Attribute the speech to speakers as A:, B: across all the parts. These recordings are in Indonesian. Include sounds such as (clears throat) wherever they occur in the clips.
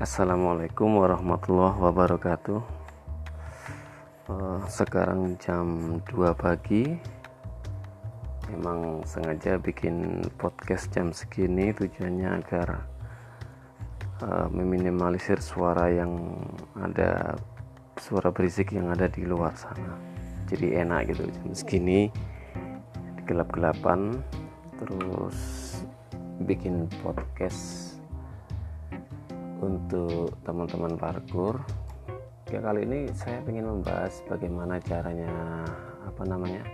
A: Assalamualaikum warahmatullahi wabarakatuh. Uh, Sekarang jam 2 pagi. Memang sengaja bikin podcast jam segini Tujuannya agar uh, Meminimalisir suara yang ada Suara berisik yang ada di luar sana. Jadi enak gitu jam segini Gelap-gelapan Terus bikin podcast untuk teman-teman parkur ya kali ini saya ingin membahas bagaimana caranya apa namanya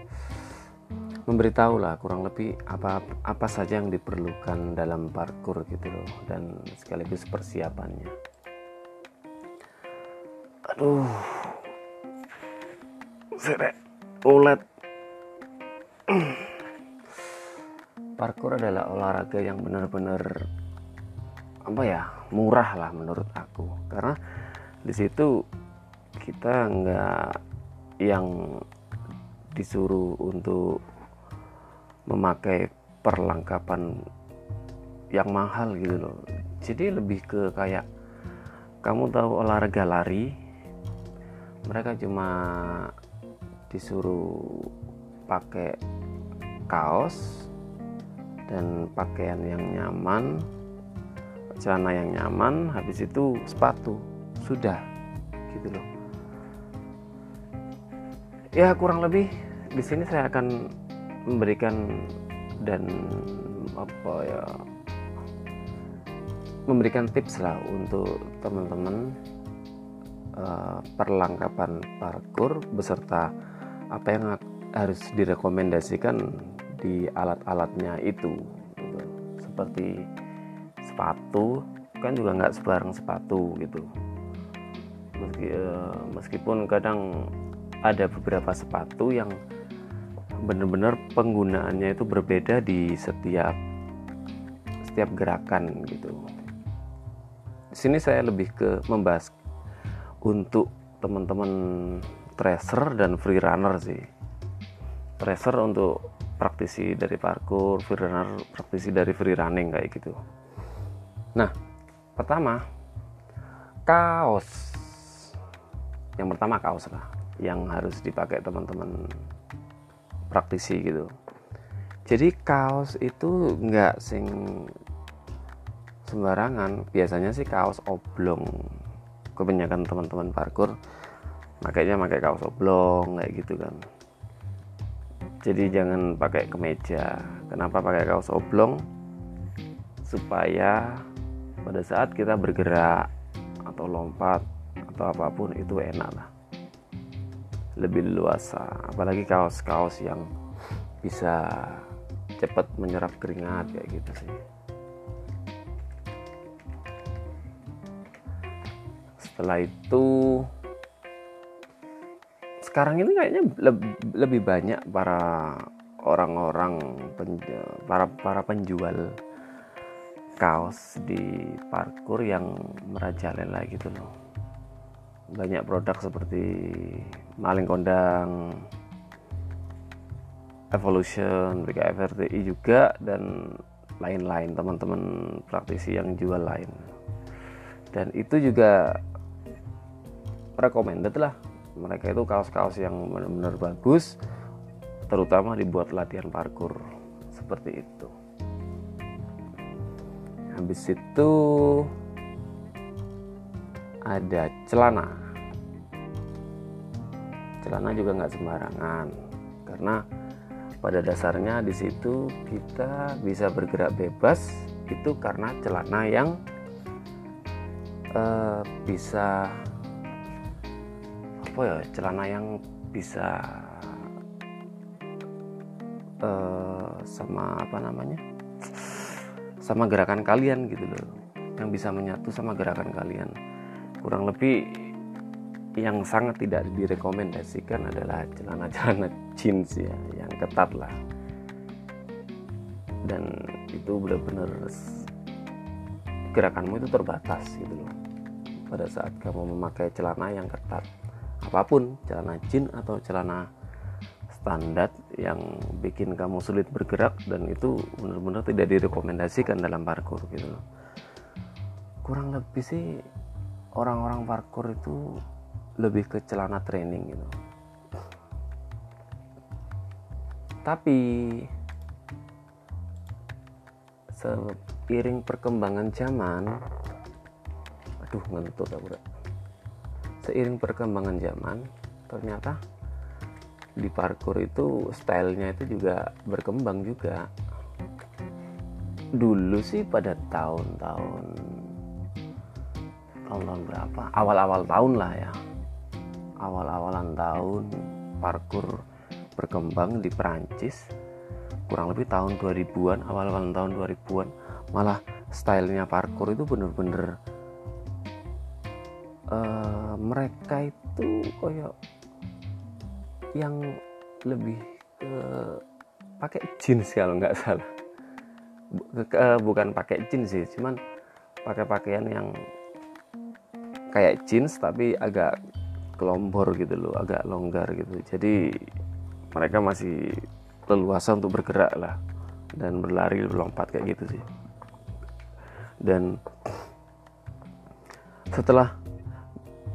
A: memberitahu lah kurang lebih apa apa saja yang diperlukan dalam parkur gitu loh dan sekaligus persiapannya. Aduh. Serek ulet. Parkour adalah olahraga yang benar-benar apa ya murah lah menurut aku. Karena di situ kita nggak yang disuruh untuk memakai perlengkapan yang mahal gitu loh. Jadi lebih ke kayak kamu tahu olahraga lari mereka cuma disuruh pakai kaos dan pakaian yang nyaman celana yang nyaman habis itu sepatu sudah gitu loh ya kurang lebih di sini saya akan memberikan dan apa ya memberikan tips lah untuk teman-teman uh, perlengkapan parkur beserta apa yang harus direkomendasikan di alat-alatnya itu gitu. seperti sepatu kan juga nggak sebarang sepatu gitu. Meski, uh, meskipun kadang ada beberapa sepatu yang benar-benar penggunaannya itu berbeda di setiap setiap gerakan gitu. Di sini saya lebih ke membahas untuk teman-teman tracer dan free runner sih. Tracer untuk praktisi dari parkour, free runner, praktisi dari free running kayak gitu. Nah, pertama kaos. Yang pertama kaos lah yang harus dipakai teman-teman praktisi gitu. Jadi kaos itu nggak sing sembarangan. Biasanya sih kaos oblong. Kebanyakan teman-teman parkour makanya pakai kaos oblong kayak gitu kan jadi jangan pakai kemeja kenapa pakai kaos oblong supaya pada saat kita bergerak atau lompat atau apa pun itu enak lah. Lebih luasa apalagi kaos-kaos yang bisa cepat menyerap keringat kayak gitu sih. Setelah itu sekarang ini kayaknya lebih banyak para orang-orang para para penjual kaos di parkur yang merajalela gitu loh. Banyak produk seperti maling kondang evolution BKFRTI juga dan lain-lain teman-teman praktisi yang jual lain. Dan itu juga recommended lah. Mereka itu kaos-kaos yang benar-benar bagus terutama dibuat latihan parkur seperti itu habis itu ada celana. Celana juga nggak sembarangan karena pada dasarnya di situ kita bisa bergerak bebas itu karena celana yang uh, bisa apa ya celana yang bisa uh, sama apa namanya sama gerakan kalian gitu loh. Yang bisa menyatu sama gerakan kalian. Kurang lebih yang sangat tidak direkomendasikan adalah celana-celana (laughs) jeans ya yang ketat lah. Dan itu benar-benar gerakanmu itu terbatas gitu loh. Pada saat kamu memakai celana yang ketat apa pun celana jeans atau celana standar yang bikin kamu sulit bergerak dan itu benar-benar tidak direkomendasikan dalam parkour gitu loh. Kurang lebih sih orang-orang parkour itu lebih ke celana training gitu. Tapi seiring perkembangan zaman aduh ngentut aku seiring perkembangan zaman ternyata di parkour itu stylenya itu juga berkembang juga. Dulu sih pada tahun-tahun tahun-tahun berapa? Awal-awal tahun lah ya. Awal-awalan tahun parkour berkembang di Perancis. Kurang lebih tahun 2000-an awal-awal tahun 2000-an malah stylenya parkour itu bener-bener uh, mereka itu kayak yang lebih ke pakai jeans kalau nggak (laughs) salah. Bukan pakai jeans sih cuman pakai pakaian yang kayak jeans tapi agak kelompor gitu loh agak longgar gitu. Jadi mereka masih leluasa untuk bergerak lah dan berlari berlompat kayak gitu sih. Dan setelah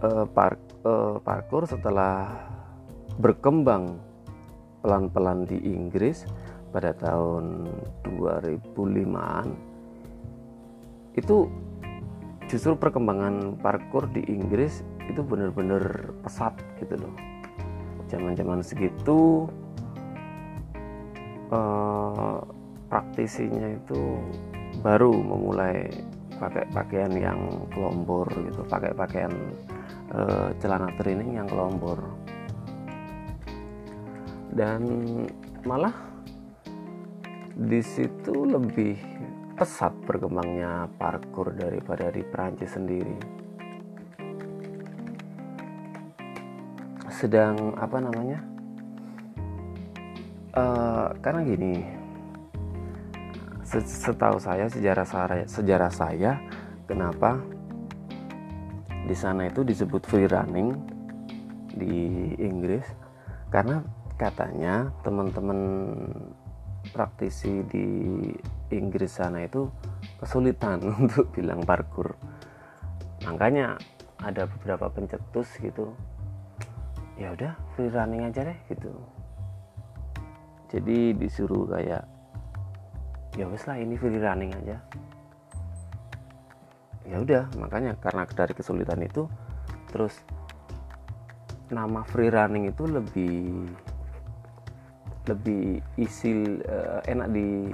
A: uh, park, uh, parkour setelah berkembang pelan-pelan di Inggris pada tahun 2005-an itu justru perkembangan parkour di Inggris itu benar-benar pesat gitu loh. Zaman-zaman segitu eh, praktisinya itu baru memulai pakai pakaian yang kelompor gitu pakai pakaian eh, celana training yang kelompor dan malah di situ lebih pesat berkembangnya parkour daripada di Prancis sendiri. Sedang apa namanya? Uh, karena gini, setahu saya sejarah saya sejarah saya kenapa di sana itu disebut free running di Inggris karena katanya teman-teman praktisi di Inggris sana itu kesulitan (laughs) untuk bilang parkur. Makanya ada beberapa pencetus gitu ya udah free running aja deh gitu. Jadi disuruh kayak ya wes lah ini free running aja. Ya udah makanya karena dari kesulitan itu terus nama free running itu lebih lebih isi uh, enak di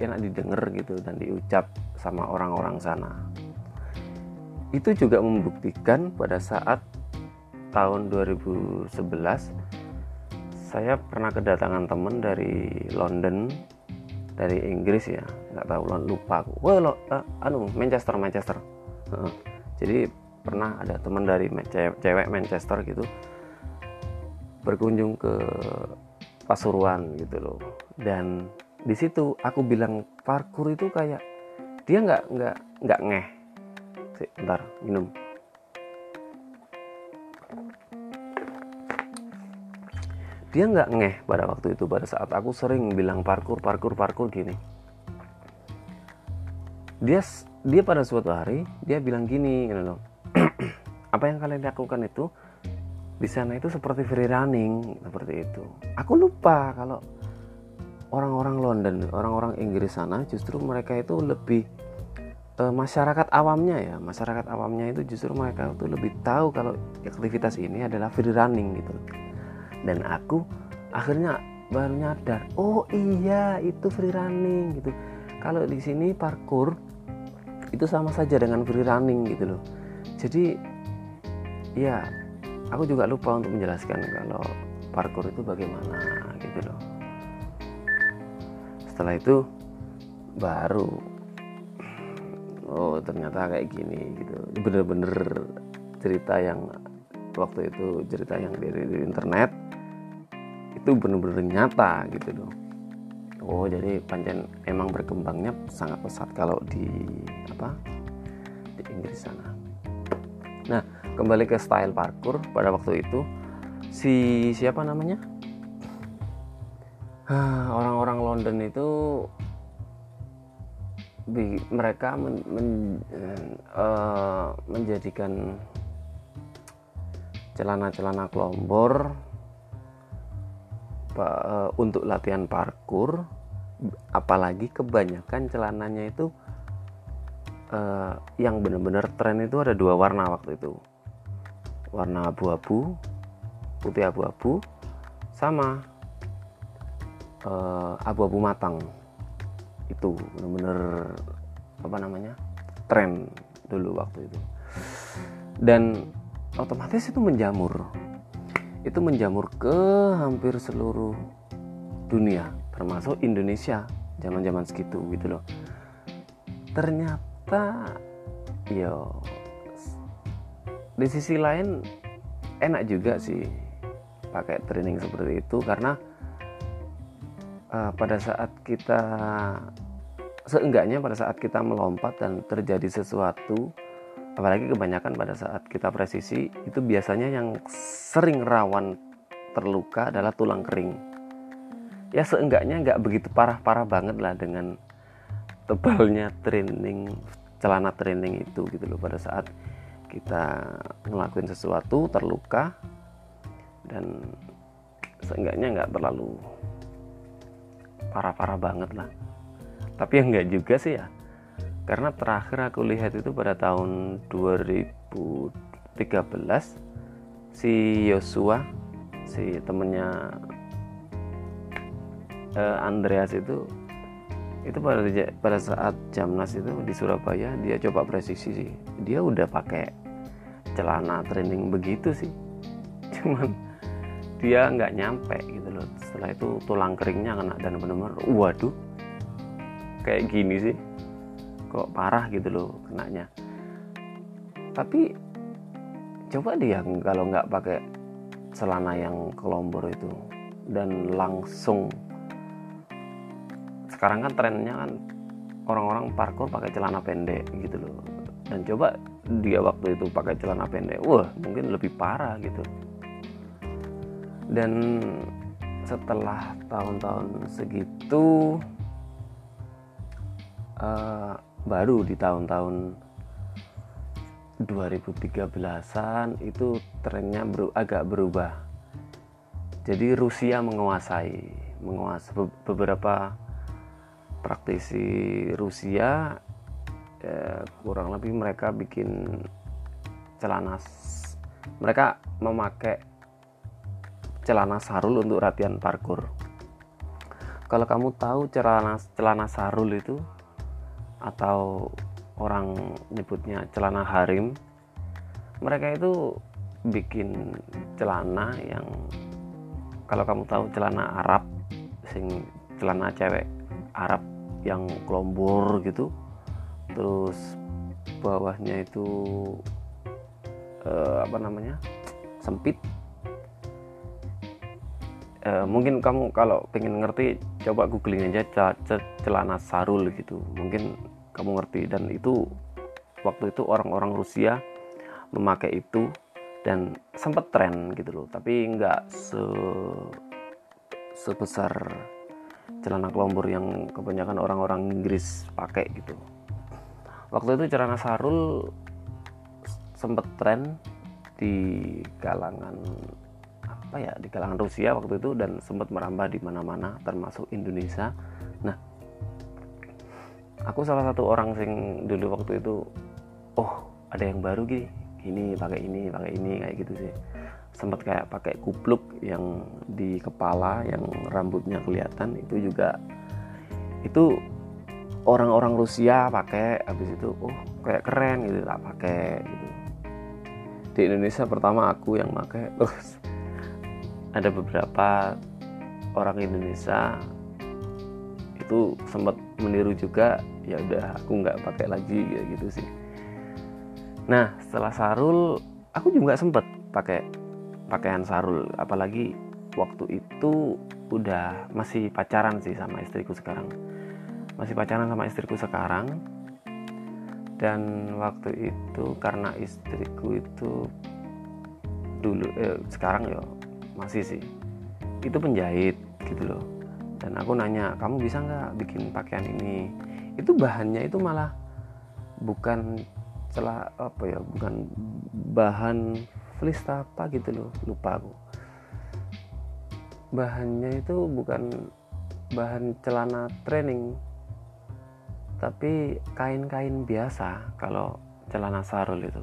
A: enak didengar gitu dan diucap sama orang-orang sana. Itu juga membuktikan pada saat tahun 2011 saya pernah kedatangan teman dari London dari Inggris ya nggak tahu lupa aku. Wah lo uh, anu Manchester Manchester. Uh, jadi pernah ada teman dari cewek Manchester gitu berkunjung ke Pasuruan gitu loh. Dan di situ aku bilang parkur itu kayak dia nggak nggak nggak ngeh. Sik, bentar minum. Dia nggak ngeh pada waktu itu pada saat aku sering bilang parkur parkur parkur gini. Dia dia pada suatu hari dia bilang gini gitu loh. (clears throat) Apa yang kalian lakukan itu di sana itu seperti free running seperti itu. Aku lupa kalau orang-orang London orang-orang Inggris sana justru mereka itu lebih e, masyarakat awamnya ya. Masyarakat awamnya itu justru mereka itu lebih tahu kalau aktivitas ini adalah free running gitu. Dan aku akhirnya baru nyadar oh iya itu free running gitu. Kalau di sini parkour itu sama saja dengan free running gitu loh. Jadi ya aku juga lupa untuk menjelaskan kalau parkour itu bagaimana gitu loh. Setelah itu baru oh ternyata kayak gini gitu. Bener-bener cerita yang waktu itu cerita yang dari, internet itu bener-bener nyata gitu loh. Oh jadi pancen emang berkembangnya sangat pesat kalau di apa di Inggris sana. Nah kembali ke style parkour pada waktu itu. Si siapa namanya? Orang-orang London itu mereka men, men, uh, menjadikan celana-celana kelombor uh, untuk latihan parkur apalagi kebanyakan celananya itu uh, yang benar-benar tren itu ada dua warna waktu itu warna abu-abu putih abu-abu sama uh, abu-abu matang. Itu benar-benar apa namanya tren dulu waktu itu. Dan otomatis itu menjamur. Itu menjamur ke hampir seluruh dunia termasuk Indonesia zaman-zaman segitu gitu loh. Ternyata yo di sisi lain enak juga sih pakai training seperti itu karena uh, pada saat kita seenggaknya pada saat kita melompat dan terjadi sesuatu apalagi kebanyakan pada saat kita presisi itu biasanya yang sering rawan terluka adalah tulang kering. Ya seenggaknya nggak begitu parah-parah banget lah dengan tebalnya training celana training itu gitu loh pada saat kita ngelakuin sesuatu terluka dan seenggaknya nggak terlalu parah-parah banget lah. Tapi yang nggak juga sih ya karena terakhir aku lihat itu pada tahun 2013 si Yosua si temennya uh, Andreas itu itu pada pada saat Jamnas itu di Surabaya dia coba presisi sih dia udah pakai celana training begitu sih. (laughs) Cuman dia nggak nyampe gitu loh. Setelah itu tulang keringnya kena dan benar-benar waduh kayak gini sih. Kok parah gitu loh kenanya. Tapi coba dia kalau nggak pakai celana yang kelombor itu dan langsung. Sekarang kan trennya kan orang-orang parkour pakai celana pendek gitu loh dan coba dia waktu itu pakai celana pendek wah mungkin lebih parah gitu. Dan setelah tahun-tahun segitu uh, baru di tahun-tahun 2013-an itu trennya ber, agak berubah. Jadi Rusia menguasai menguasai beberapa praktisi Rusia eh, kurang lebih mereka bikin celana mereka memakai celana sarul untuk latihan parkur. Kalau kamu tahu celana celana sarul itu atau orang nyebutnya celana harim, mereka itu bikin celana yang kalau kamu tahu celana Arab, sing celana cewek Arab yang kelombor gitu, terus bawahnya itu eh, apa namanya sempit. Uh, mungkin kamu kalau pengen ngerti coba googling aja celana sarul gitu. Mungkin kamu ngerti. Dan itu waktu itu orang-orang Rusia memakai itu dan sempat tren gitu loh. Tapi nggak se sebesar celana kelombor yang kebanyakan orang-orang Inggris pakai gitu waktu itu celana sarul sempat tren di kalangan apa ya di kalangan Rusia waktu itu dan sempat merambah di mana-mana termasuk Indonesia. Nah, aku salah satu orang sing dulu waktu itu oh ada yang baru gini gini pakai ini pakai ini kayak gitu sih sempat kayak pakai kupluk yang di kepala yang rambutnya kelihatan itu juga itu orang-orang Rusia pakai habis itu oh kayak keren gitu tak pakai gitu. Di Indonesia pertama aku yang pakai (laughs) terus ada beberapa orang Indonesia itu sempat meniru juga ya udah aku nggak pakai lagi ya gitu sih. Nah setelah sarul aku juga sempat pakai pakaian sarul apalagi waktu itu udah masih pacaran sih sama istriku sekarang masih pacaran sama istriku sekarang. Dan waktu itu karena istriku itu dulu eh, sekarang ya masih sih. Itu penjahit gitu loh. Dan aku nanya kamu bisa nggak bikin pakaian ini? Itu bahannya itu malah bukan celah apa ya bukan bahan fleece apa gitu loh. Lupa aku. Bahannya itu bukan bahan celana training tapi kain-kain biasa kalau celana sarul itu.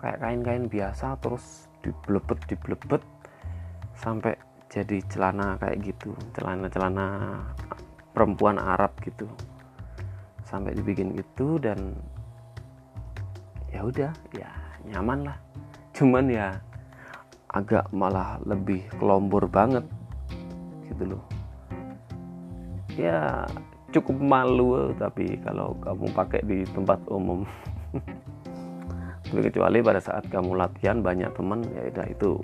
A: Kayak kain-kain biasa terus diblebet diblebet sampai jadi celana kayak gitu. Celana-celana perempuan Arab gitu. Sampai dibikin gitu dan ya udah ya nyaman lah. Cuman ya agak malah lebih kelombor banget gitu loh. Ya cukup malu tapi kalau kamu pakai di tempat umum. (laughs) Tapi kecuali pada saat kamu latihan banyak teman ya udah itu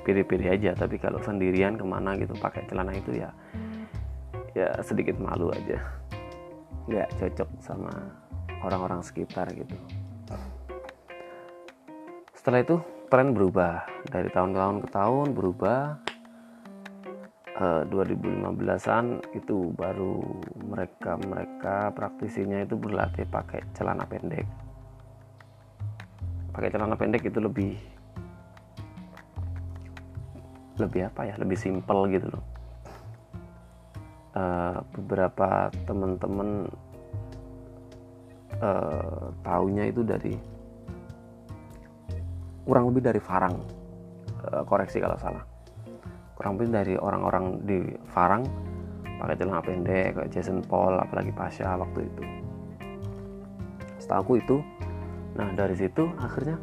A: pilih-pilih aja. Tapi kalau sendirian ke mana gitu pakai celana itu ya ya sedikit malu aja. Nggak cocok sama orang-orang sekitar gitu. Setelah itu tren berubah. Dari tahun ke tahun ke tahun berubah eh, 2015an itu baru mereka mereka praktisinya itu berlatih pakai celana pendek. Pakai celana pendek itu lebih lebih apa ya? Lebih simpel gitu loh. Uh, beberapa teman-teman uh, taunya itu dari kurang lebih dari Farang. Uh, koreksi kalau salah kurang lebih dari orang-orang di Farang pakai celana pendek kayak Jason Paul apalagi Pasha waktu itu. Setahu itu. Nah dari situ akhirnya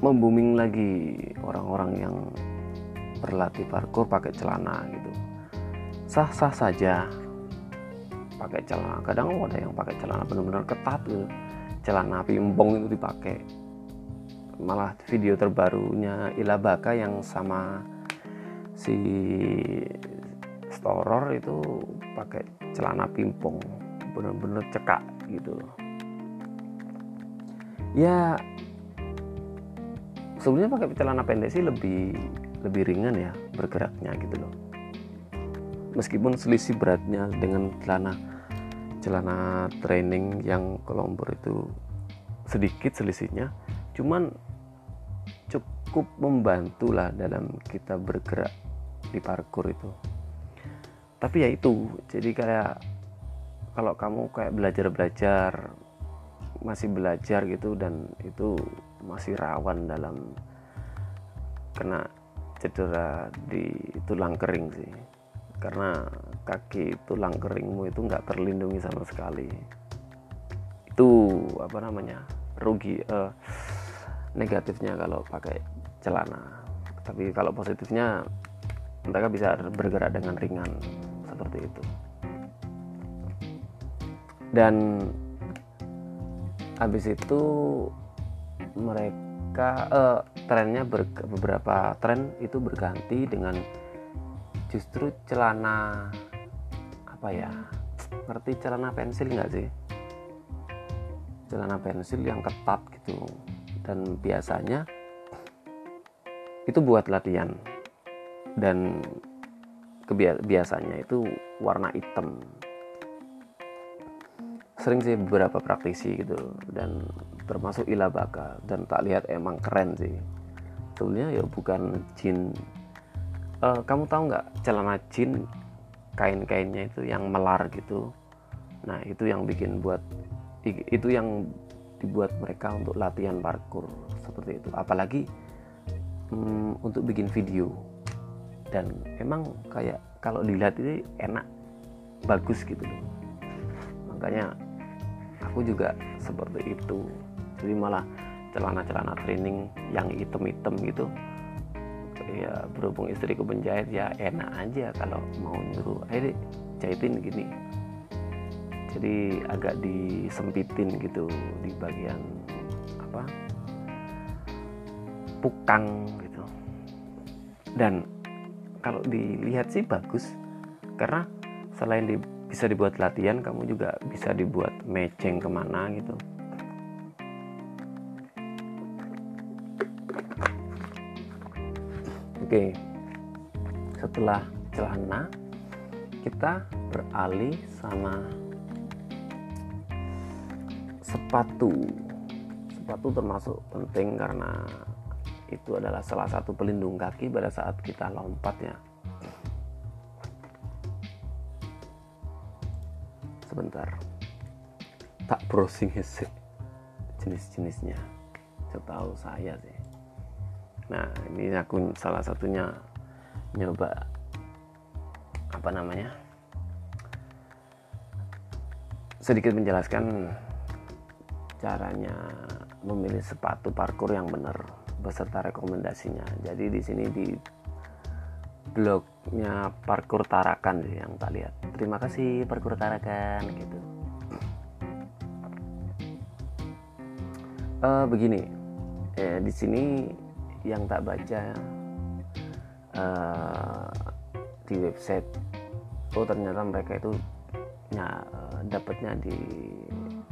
A: membuming lagi orang-orang yang berlatih parkour pakai celana gitu. Sah-sah saja pakai celana. Kadang ada yang pakai celana benar-benar ketat gitu. Celana pimpong itu dipakai malah video terbarunya Ilabaka yang sama si Storor itu pakai celana pimpong benar-benar cekak gitu. Ya sebenarnya pakai celana pendek sih lebih lebih ringan ya bergeraknya gitu loh. Meskipun selisih beratnya dengan celana celana training yang kelompok itu sedikit selisihnya cuman cukup membantu lah dalam kita bergerak di parkour itu. Tapi ya itu jadi kayak kalau kamu kayak belajar-belajar masih belajar gitu dan itu masih rawan dalam kena cedera di tulang kering sih. Karena kaki tulang keringmu itu nggak terlindungi sama sekali. Itu apa namanya rugi uh, negatifnya kalau pakai celana. Tapi kalau positifnya mereka bisa bergerak dengan ringan seperti itu. Dan habis itu mereka uh, trennya ber, beberapa tren itu berganti dengan justru celana apa ya ngerti celana pensil nggak sih? Celana pensil yang ketat gitu dan biasanya itu buat latihan. Dan kebiasanya itu warna hitam. Sering sih beberapa praktisi gitu. Dan termasuk ilabaka dan tak lihat emang keren sih. Sebetulnya ya bukan jin. Uh, kamu tahu nggak celana jin? Kain-kainnya itu yang melar gitu. Nah itu yang bikin buat itu yang dibuat mereka untuk latihan parkour seperti itu. Apalagi um, untuk bikin video. Dan emang kayak kalau dilihat ini enak bagus gitu loh. Makanya aku juga seperti itu. Jadi malah celana-celana training yang hitam-hitam gitu ya berhubung istriku penjahit ya enak aja kalau mau nyuruh ayo jahitin gini jadi agak disempitin gitu di bagian apa? Pukang gitu. Dan kalau dilihat sih bagus karena selain di bisa dibuat latihan kamu juga bisa dibuat matching ke mana gitu. Oke setelah celana kita beralih sama sepatu. Sepatu termasuk penting karena itu adalah salah satu pelindung kaki pada saat kita lompat ya. Sebentar. Tak browsing sih jenis-jenisnya. Setahu saya sih. Nah ini aku salah satunya nyoba apa namanya sedikit menjelaskan caranya memilih sepatu parkour yang benar beserta rekomendasinya. Jadi di sini di blognya parkour Tarakan sih yang tak lihat. Terima kasih parkour Tarakan gitu. Uh, begini, eh, di sini yang tak baca uh, di website, oh ternyata mereka itu ya, dapatnya di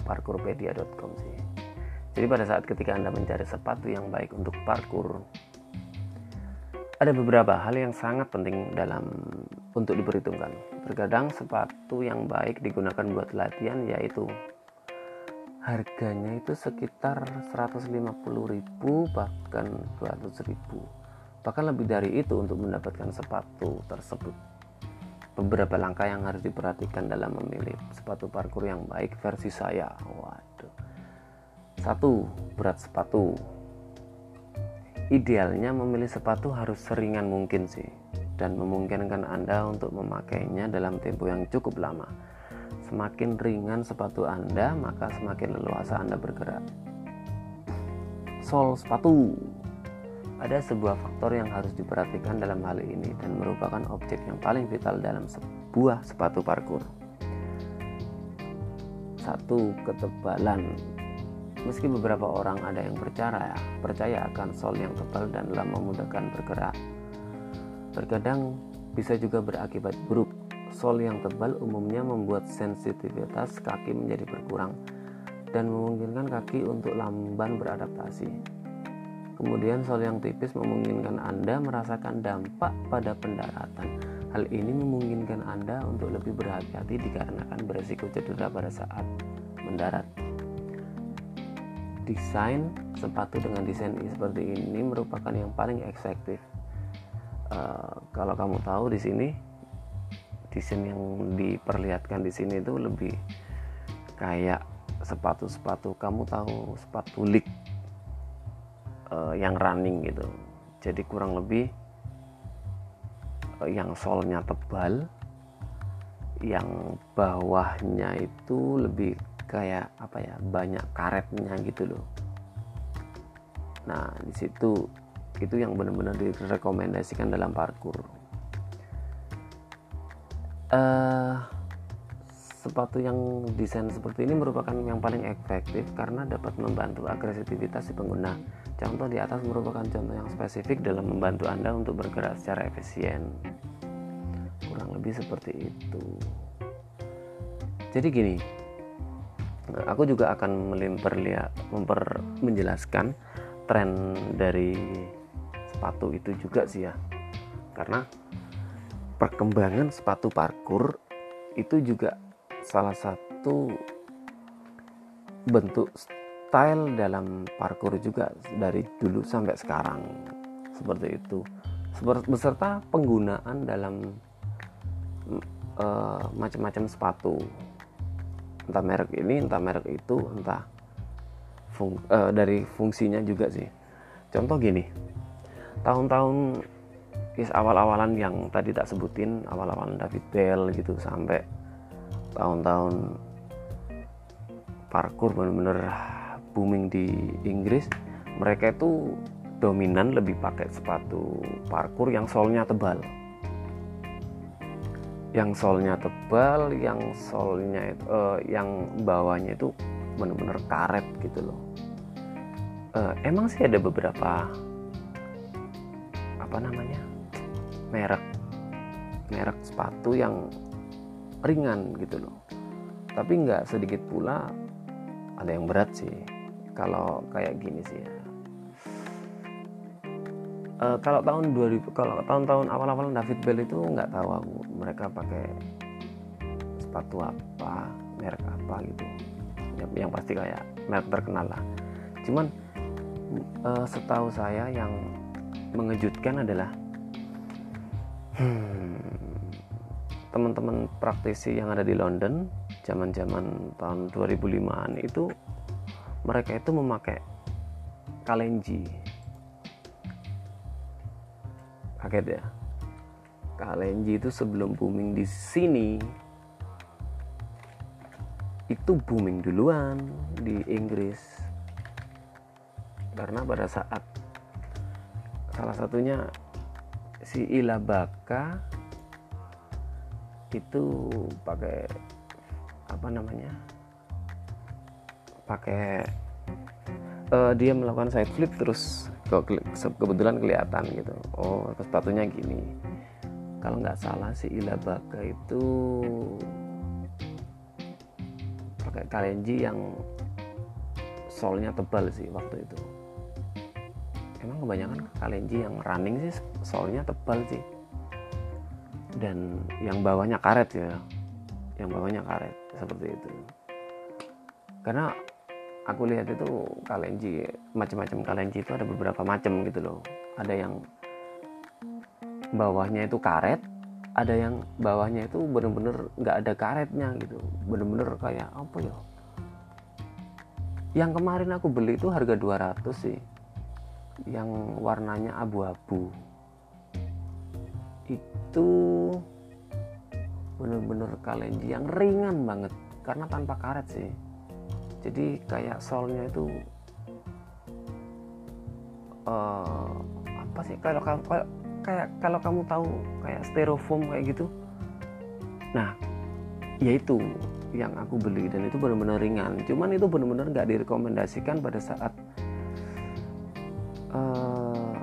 A: parkourpedia.com sih. Jadi pada saat ketika Anda mencari sepatu yang baik untuk parkour, ada beberapa hal yang sangat penting dalam untuk diperhitungkan. Terkadang sepatu yang baik digunakan buat latihan yaitu harganya itu sekitar 150.000 bahkan 200.000 bahkan lebih dari itu untuk mendapatkan sepatu tersebut beberapa langkah yang harus diperhatikan dalam memilih sepatu parkour yang baik versi saya. Waduh. Satu, berat sepatu. Idealnya memilih sepatu harus seringan mungkin sih dan memungkinkan Anda untuk memakainya dalam tempo yang cukup lama. Semakin ringan sepatu Anda, maka semakin leluasa Anda bergerak. Sol sepatu ada sebuah faktor yang harus diperhatikan dalam hal ini dan merupakan objek yang paling vital dalam sebuah sepatu parkour. Satu, ketebalan. Meski beberapa orang ada yang percaya, percaya akan sol yang tebal dan dalam memudahkan bergerak. Terkadang bisa juga berakibat buruk. Sol yang tebal umumnya membuat sensitivitas kaki menjadi berkurang dan memungkinkan kaki untuk lamban beradaptasi. Kemudian sol yang tipis memungkinkan Anda merasakan dampak pada pendaratan. Hal ini memungkinkan Anda untuk lebih berhati-hati dikarenakan beresiko cedera pada saat mendarat. Desain sepatu dengan desain seperti ini merupakan yang paling efektif. Uh, kalau kamu tahu di sini desain yang diperlihatkan di sini itu lebih kayak sepatu-sepatu kamu tahu sepatu lik uh, yang running gitu. Jadi kurang lebih uh, yang solnya tebal yang bawahnya itu lebih kayak apa ya banyak karetnya gitu loh. Nah di situ itu yang benar-benar direkomendasikan dalam parkour uh, sepatu yang desain seperti ini merupakan yang paling efektif karena dapat membantu agresivitas si pengguna Contoh di atas merupakan contoh yang spesifik dalam membantu Anda untuk bergerak secara efisien. Kurang lebih seperti itu. Jadi gini, aku juga akan memperlihat, memper, menjelaskan tren dari sepatu itu juga sih ya. Karena perkembangan sepatu parkour itu juga salah satu bentuk style dalam parkour juga dari dulu sampai sekarang. Seperti itu. Beserta penggunaan dalam uh, macam-macam sepatu. Entah merek ini entah merek itu entah fung, uh, dari fungsinya juga sih. Contoh gini tahun-tahun is awal-awalan yang tadi tak sebutin awal-awalan David Bell gitu sampai tahun-tahun parkour bener-bener booming di Inggris mereka itu dominan lebih pakai sepatu parkour yang solnya tebal. Yang solnya tebal yang solnya itu uh, yang bawahnya itu benar-benar karet gitu loh. Uh, emang sih ada beberapa apa namanya merek merek sepatu yang ringan gitu loh. Tapi nggak sedikit pula ada yang berat sih kalau kayak gini sih ya. Uh, kalau tahun 2000 kalau tahun-tahun awal-awal David Bell itu nggak tahu aku mereka pakai sepatu apa merek apa gitu. Yang, pasti kayak merek terkenal lah. Cuman uh, setahu saya yang mengejutkan adalah hmm, teman-teman praktisi yang ada di London zaman-zaman tahun 2005an itu mereka itu memakai kalenji. Kaget ya? Kalenji itu sebelum booming di sini itu booming duluan di Inggris. Karena pada saat salah satunya si Ilabaka itu pakai apa namanya pakai uh, dia melakukan side flip terus kebetulan kelihatan gitu. Oh sepatunya gini. Kalau nggak salah si Ilabaka itu pakai kalenji yang solnya tebal sih waktu itu. Emang kebanyakan kalenji yang running sih solnya tebal sih. Dan yang bawahnya karet ya. Yang bawahnya karet seperti itu. Karena aku lihat itu kalenji macam-macam kalenji itu ada beberapa macam gitu loh. Ada yang bawahnya itu karet ada yang bawahnya itu bener-bener nggak ada karetnya gitu. Bener-bener kayak apa ya? Yang kemarin aku beli itu harga 200 sih. Yang warnanya abu-abu. Itu bener-bener kalenji yang ringan banget karena tanpa karet sih jadi kayak solnya itu uh, apa sih kalau kamu kayak, kalau kamu tahu kayak styrofoam kayak gitu nah yaitu yang aku beli dan itu benar-benar ringan. Cuman itu benar-benar nggak direkomendasikan pada saat uh,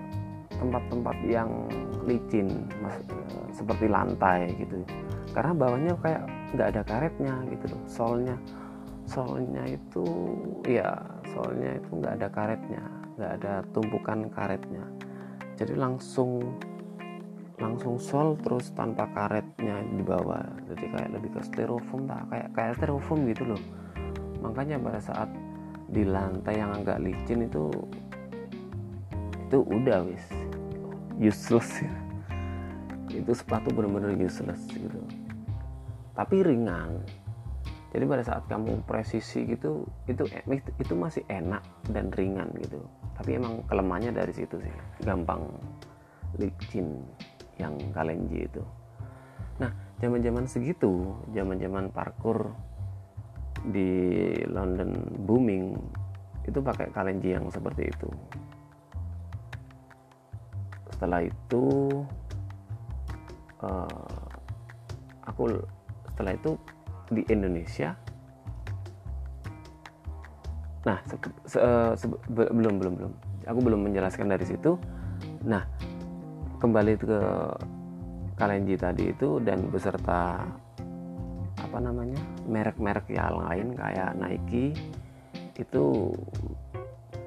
A: tempat-tempat yang licin maksudnya seperti lantai gitu. Karena bawahnya kayak nggak ada karetnya gitu loh solnya solnya itu ya solnya itu nggak ada karetnya nggak ada tumpukan karetnya. Jadi langsung langsung sol terus tanpa karetnya di bawah. Jadi kayak lebih ke styrofoam tak? Kayak kayak styrofoam gitu loh. Makanya pada saat di lantai yang agak licin itu itu udah wis. Useless ya. Itu sepatu benar-benar useless gitu. Tapi ringan jadi pada saat kamu presisi gitu itu itu masih enak dan ringan gitu. Tapi emang kelemahannya dari situ sih. Gampang licin yang kalenji itu. Nah zaman-zaman segitu zaman-zaman parkur di London booming itu pakai kalenji yang seperti itu. Setelah itu uh, aku setelah itu di Indonesia. Nah se, se, se, belum belum belum. Aku belum menjelaskan dari situ. Nah kembali ke Kalenji tadi itu dan beserta apa namanya merek-merek yang lain kayak Nike itu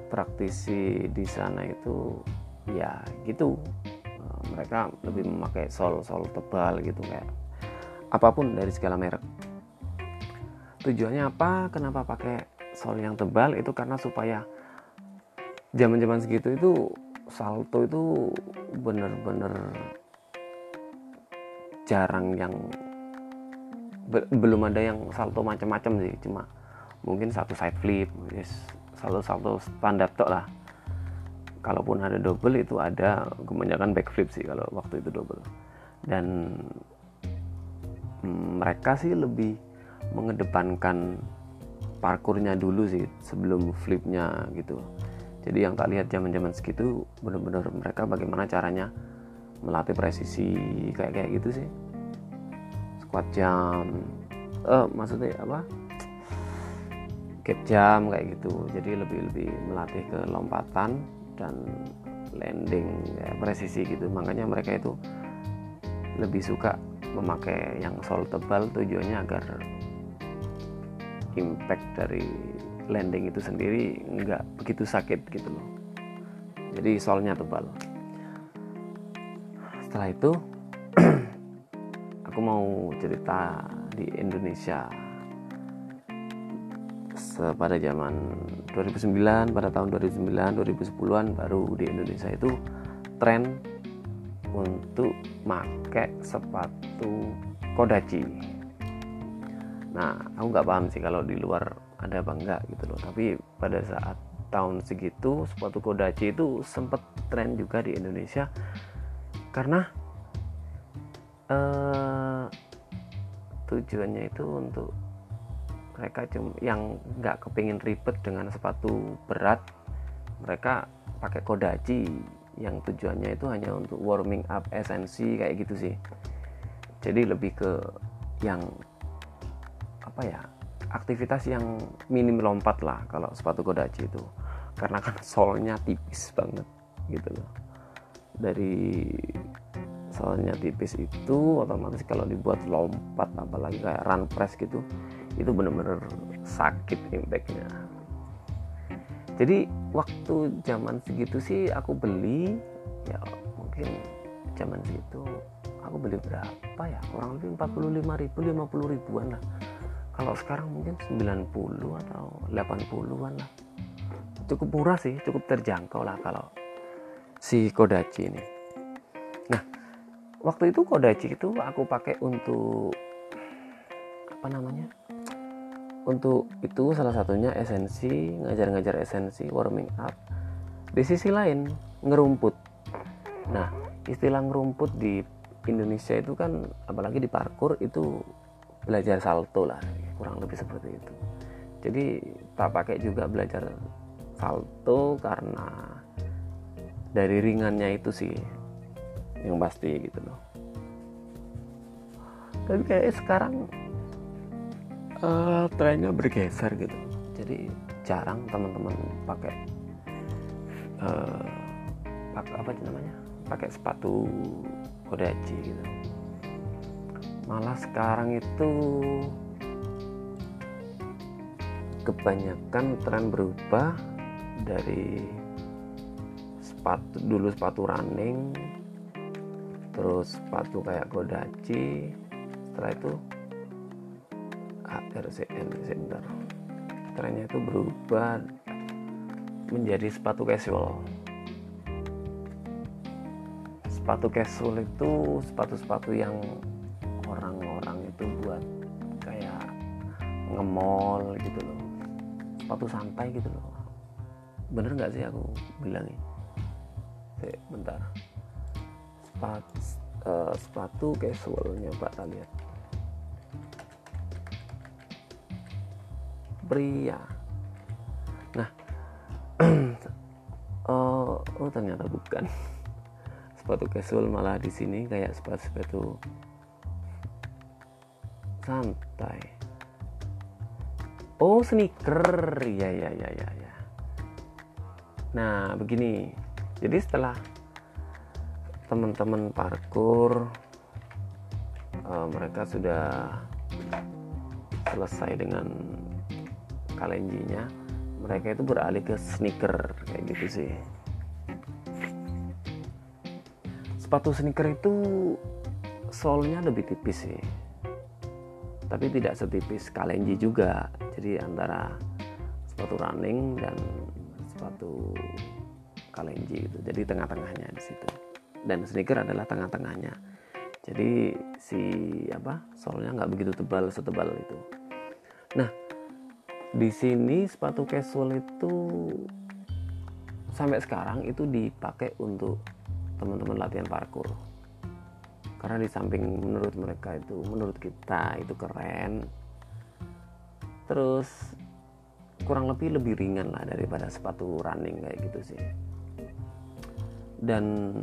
A: praktisi di sana itu ya gitu. Mereka lebih memakai sol-sol tebal gitu kayak apa pun dari segala merek tujuannya apa? Kenapa pakai sol yang tebal? Itu karena supaya zaman-zaman segitu itu salto itu bener-bener jarang yang be, belum ada yang salto macam-macam sih. Cuma mungkin satu side flip yes, salto salto standar tok lah. Kalaupun ada double itu ada kebanyakan backflip sih kalau waktu itu double. Dan hmm, mereka sih lebih mengedepankan parkurnya dulu sih sebelum flipnya gitu. Jadi yang tak lihat zaman zaman segitu bener-bener mereka bagaimana caranya melatih presisi kayak kayak gitu sih. Squat jam eh maksudnya apa? Gap jam kayak gitu. Jadi lebih lebih melatih ke lompatan dan landing ya, presisi gitu. Makanya mereka itu lebih suka memakai yang sol tebal tujuannya agar impact dari landing itu sendiri nggak begitu sakit gitu loh. Jadi solnya tebal. Setelah itu (clears throat) aku mau cerita di Indonesia. Pada zaman 2009 pada tahun 2009 2010-an baru di Indonesia itu tren untuk make sepatu kodachi nah aku nggak paham sih kalau di luar ada apa enggak gitu loh. Tapi pada saat tahun segitu sepatu kodachi itu sempat tren juga di Indonesia. Karena eh, tujuannya itu untuk mereka cuma yang nggak kepingin ribet dengan sepatu berat mereka pakai kodachi yang tujuannya itu hanya untuk warming up esensi kayak gitu sih. Jadi lebih ke yang apa ya aktivitas yang minim lompat lah kalau sepatu kodachi itu. Karena kan (laughs) solnya tipis banget gitu loh. Dari solnya tipis itu otomatis kalau dibuat lompat apalagi kayak run press gitu itu bener-bener sakit impactnya. Jadi waktu zaman segitu sih aku beli ya mungkin zaman segitu aku beli berapa ya? Kurang lebih 45 ribu 50 ribuan lah kalau sekarang mungkin 90 atau 80-an lah. Cukup murah sih cukup terjangkau lah kalau si Kodachi ini. Nah waktu itu Kodachi itu aku pakai untuk apa namanya untuk itu salah satunya esensi ngajar-ngajar esensi warming up. Di sisi lain ngerumput. Nah istilah ngerumput di Indonesia itu kan apalagi di parkur itu belajar salto lah kurang lebih seperti itu. Jadi tak pakai juga belajar salto karena dari ringannya itu sih yang pasti gitu loh. Tapi kayak sekarang uh, trennya bergeser gitu. Jadi jarang teman-teman pakai uh, pakai apa namanya? Pakai sepatu kodachi gitu. Malah sekarang itu kebanyakan tren berubah dari sepatu dulu sepatu running terus sepatu kayak kodachi setelah itu RCN sebentar trennya itu berubah menjadi sepatu casual. Sepatu casual itu sepatu-sepatu yang orang-orang itu buat kayak ngemol sepatu santai gitu loh. Bener nggak sih aku bilangin Oke, bentar. Sepatu, uh, sepatu casualnya pak lihat pria. Nah (clears throat) oh, oh ternyata bukan. Sepatu casual malah di sini kayak sepatu sepatu santai oh sneaker. Ya ya ya ya ya nah begini. Jadi setelah teman-teman parkur uh, mereka sudah selesai dengan kalenjinya mereka itu beralih ke sneaker kayak gitu sih. Sepatu sneaker itu solnya lebih tipis sih. Tapi tidak setipis kalenji juga jadi antara sepatu running dan sepatu kalenji itu jadi tengah-tengahnya di situ. Dan sneaker adalah tengah-tengahnya. Jadi si apa solnya nggak begitu tebal setebal itu. Nah di sini sepatu casual itu sampai sekarang itu dipakai untuk teman-teman latihan parkour. Karena di samping menurut mereka itu menurut kita itu keren terus kurang lebih lebih ringan lah daripada sepatu running kayak gitu sih. Dan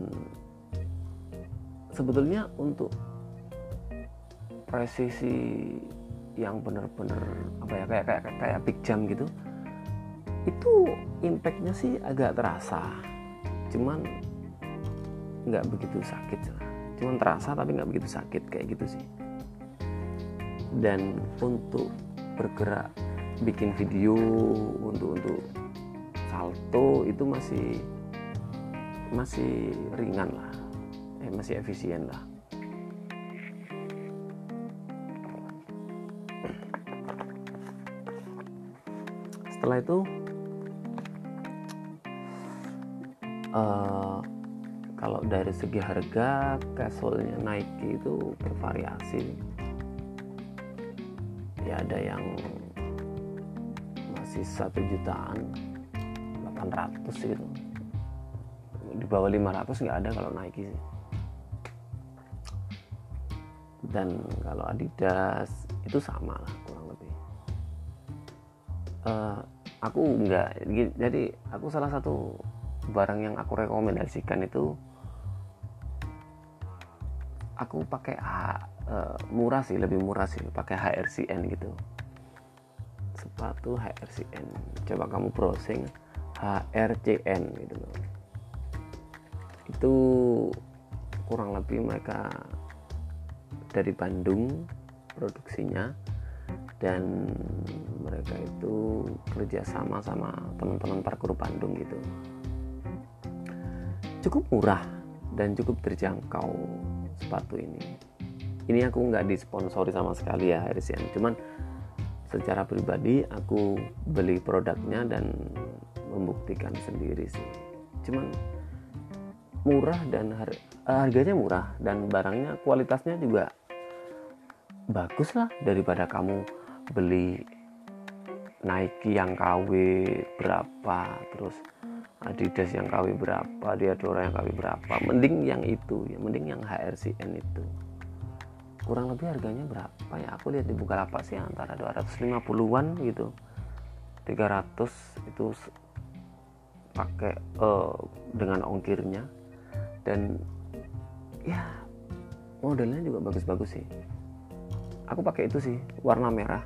A: sebetulnya untuk presisi yang benar-benar apa ya kayak kayak kayak big jump gitu itu impactnya sih agak terasa. Cuman nggak begitu sakit cuman terasa tapi nggak begitu sakit kayak gitu sih. Dan untuk bergerak bikin video untuk untuk salto itu masih masih ringan lah. Eh, masih efisien lah. Setelah itu uh, kalau dari segi harga casualnya Nike itu bervariasi ya ada yang masih satu jutaan 800 gitu. Di bawah 500 nggak ada kalau Nike sih. Dan kalau Adidas itu sama lah kurang lebih. Uh, aku nggak jadi aku salah satu barang yang aku rekomendasikan itu aku pakai uh, murah sih lebih murah sih pakai HRCN gitu. Sepatu HRCN coba kamu browsing HRCN gitu loh. Itu kurang lebih mereka dari Bandung produksinya dan mereka itu kerjasama sama teman-teman parkur Bandung gitu. Cukup murah dan cukup terjangkau sepatu ini ini aku nggak disponsori sama sekali ya Harisian cuman secara pribadi aku beli produknya dan membuktikan sendiri sih. Cuman murah dan har harganya murah dan barangnya kualitasnya juga bagus lah daripada kamu beli Nike yang KW berapa terus Adidas yang KW berapa Diadora yang KW berapa. Mending yang itu ya mending yang HRCN itu kurang lebih harganya berapa ya? Aku lihat di Bukalapak sih antara 250-an gitu. 300 itu pakai uh, dengan ongkirnya. Dan ya modelnya juga bagus-bagus sih. Aku pakai itu sih warna merah.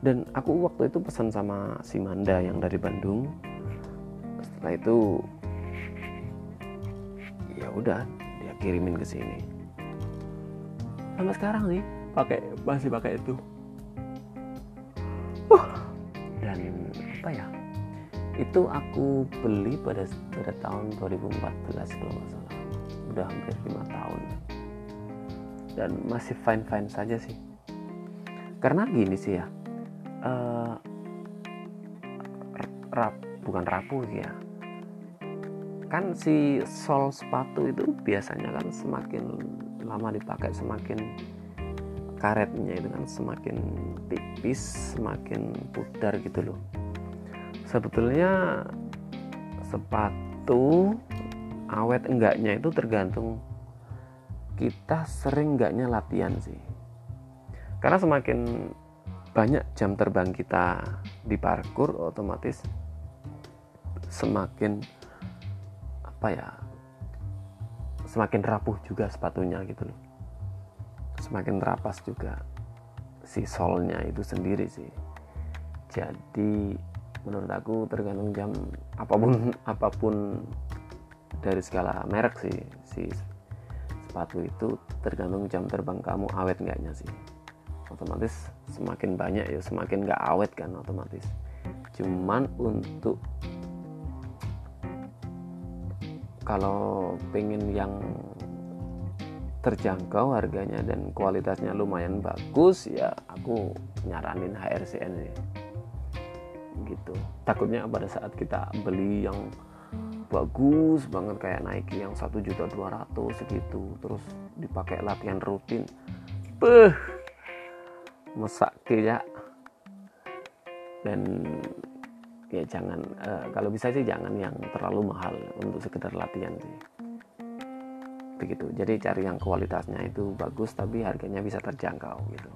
A: Dan aku waktu itu pesan sama si Manda yang dari Bandung. Setelah itu ya udah dia kirimin ke sini sampai sekarang sih. Pakai masih pakai itu. Uh, dan apa ya? Itu aku beli pada pada tahun 2014 kalau nggak salah. Udah hampir lima tahun. Dan masih fine fine saja sih. Karena gini sih ya uh, rap bukan rapuh sih ya. Kan si sol sepatu itu biasanya kan semakin lama dipakai semakin karetnya itu kan semakin tipis semakin pudar gitu loh. Sebetulnya sepatu awet enggaknya itu tergantung kita sering enggaknya latihan sih. Karena semakin banyak jam terbang kita di parkur otomatis semakin apa ya semakin rapuh juga sepatunya gitu loh. Semakin terapas juga si solnya itu sendiri sih. Jadi menurut aku tergantung jam apa pun (laughs) apa pun dari segala merek sih si sepatu itu tergantung jam terbang kamu awet enggaknya sih. Otomatis semakin banyak ya semakin nggak awet kan otomatis. Cuman untuk kalau pengen yang terjangkau harganya dan kualitasnya lumayan bagus ya aku nyaranin HRCN sih. Gitu. Takutnya pada saat kita beli yang bagus banget kayak Nike yang satu juta dua ratus segitu terus dipakai latihan rutin beh mesak ya. Dan ya jangan uh, kalau bisa sih jangan yang terlalu mahal untuk sekedar latihan sih. Begitu. Jadi cari yang kualitasnya itu bagus tapi harganya bisa terjangkau gitu.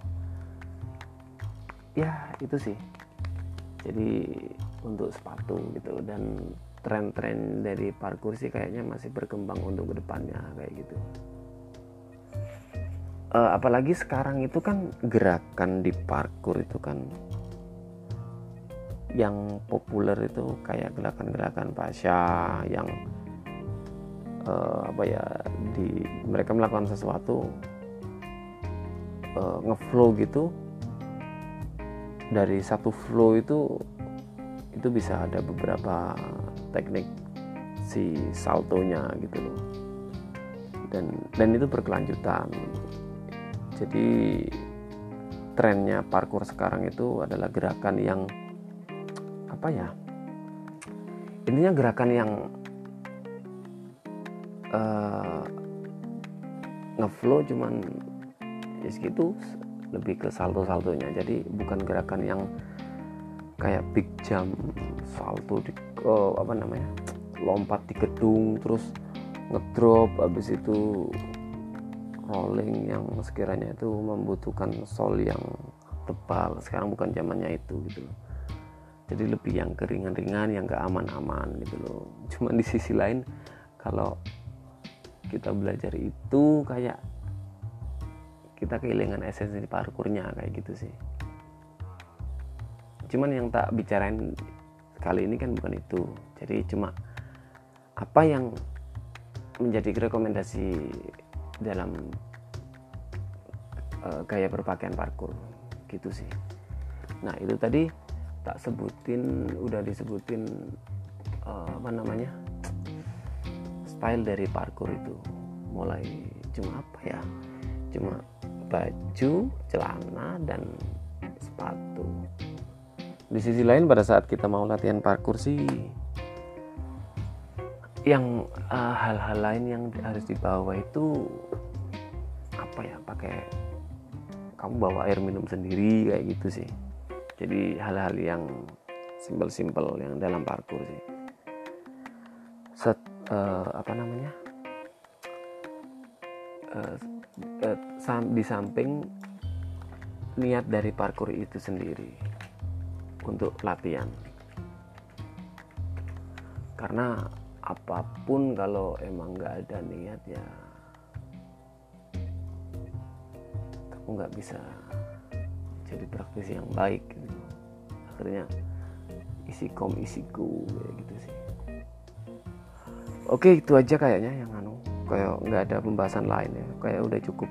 A: Ya itu sih. Jadi untuk sepatu gitu. Dan tren-tren dari parkour sih kayaknya masih berkembang untuk ke depannya kayak gitu. Uh, apalagi sekarang itu kan gerakan di parkour itu kan yang populer itu kayak gerakan-gerakan pasca yang uh, apa ya di mereka melakukan sesuatu uh, ngeflow gitu dari satu flow itu itu bisa ada beberapa teknik si saltonya gitu loh. Dan dan itu berkelanjutan. Jadi trennya parkour sekarang itu adalah gerakan yang apa ya? Intinya gerakan yang uh, ngeflow cuman ya segitu lebih ke salto-saltonya. Jadi bukan gerakan yang kayak big jump salto di uh, apa namanya lompat di gedung terus ngedrop habis itu rolling yang sekiranya itu membutuhkan sol yang tebal. Sekarang bukan zamannya itu gitu loh jadi lebih yang keringan-ringan yang gak aman-aman gitu loh. Cuman di sisi lain kalau kita belajar itu kayak kita kehilangan esensi parkurnya kayak gitu sih. Cuman yang tak bicarain kali ini kan bukan itu. Jadi cuma apa yang menjadi rekomendasi dalam uh, gaya berpakaian parkur? Gitu sih. Nah itu tadi tak sebutin udah disebutin uh, apa namanya style dari parkur itu. Mulai cuma apa ya? Cuma baju celana dan sepatu. Di sisi lain pada saat kita mau latihan parkur sih yang uh, hal-hal lain yang harus dibawa itu apa ya pakai kamu bawa air minum sendiri kayak gitu sih jadi hal-hal yang simpel-simpel yang dalam parkur sih. Set uh, apa namanya? Uh, di samping niat dari parkur itu sendiri untuk latihan. Karena apa pun kalau emang nggak ada niat ya kamu nggak bisa jadi praktisi yang baik gitu. akhirnya isi kom isiku kayak gitu sih. Oke itu aja kayaknya yang anu kayak nggak ada pembahasan lain ya. Kayak udah cukup.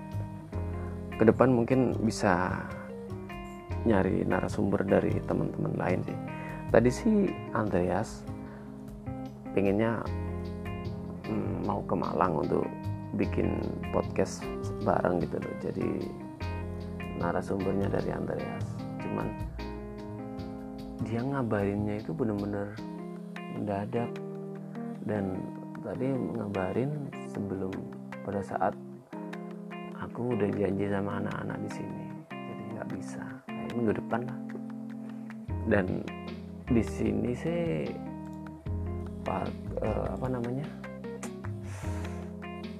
A: Ke depan mungkin bisa nyari narasumber dari teman-teman lain sih. Tadi sih Andreas pengennya hmm, mau ke Malang untuk bikin podcast bareng gitu loh. Jadi narasumbernya dari Andreas. Cuman dia ngabarinnya itu bener-bener mendadak. Dan tadi ngabarin sebelum pada saat aku udah janji sama anak-anak di sini. Jadi nggak bisa. Kayak minggu depan lah. Dan di sini sih uh, apa namanya?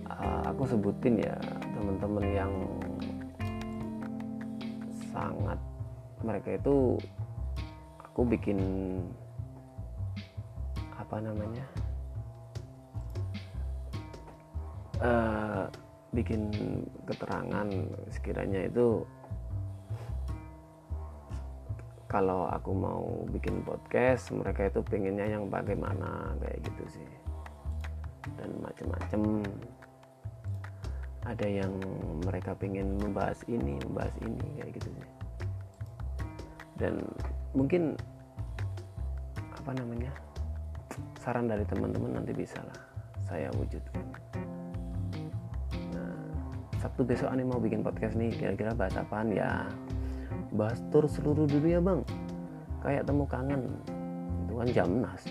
A: Uh, aku sebutin ya teman-teman yang sangat. Mereka itu aku bikin apa namanya uh, bikin keterangan sekiranya itu kalau aku mau bikin podcast mereka itu pengennya yang bagaimana kayak gitu sih. Dan macam-macam ada yang mereka pengen membahas ini membahas ini kayak gitu. Dan mungkin apa namanya saran dari teman-teman nanti bisa lah saya wujudkan. Sabtu besok aneh mau bikin podcast nih kira-kira bahas apaan? Ya bahas tur seluruh dunia bang. Kayak temu kangen. Itu kan jamnas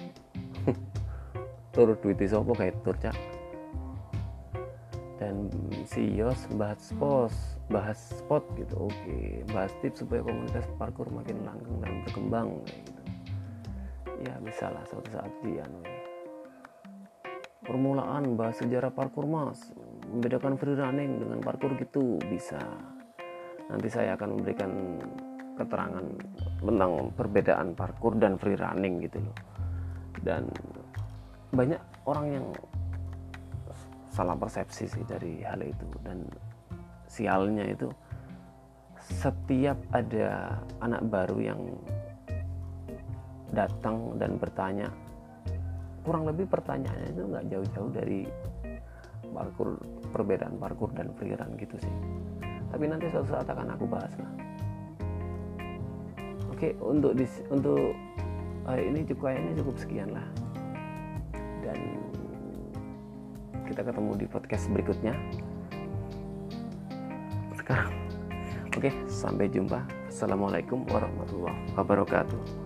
A: (laughs) tur duit sopo kayak tur cak dan si Yos bahas pos bahas spot gitu. Oke bahas tips supaya komunitas parkour makin langgeng dan berkembang gitu. Ya bisa lah suatu saat di anu permulaan bahas sejarah parkour mas. Membedakan free running dengan parkour gitu bisa. Nanti saya akan memberikan keterangan tentang perbedaan parkour dan free running gitu loh. Dan banyak orang yang salah persepsi sih dari hal itu. Dan sialnya itu setiap ada anak baru yang datang dan bertanya kurang lebih pertanyaannya itu nggak jauh-jauh dari parkour perbedaan parkour dan freerun gitu sih. Tapi nanti suatu saat akan aku bahas lah oke untuk dis, untuk hari ini cukup kayaknya cukup sekian lah. Dan kita ketemu di podcast berikutnya. Sekarang. Oke sampai jumpa. Assalamualaikum warahmatullahi wabarakatuh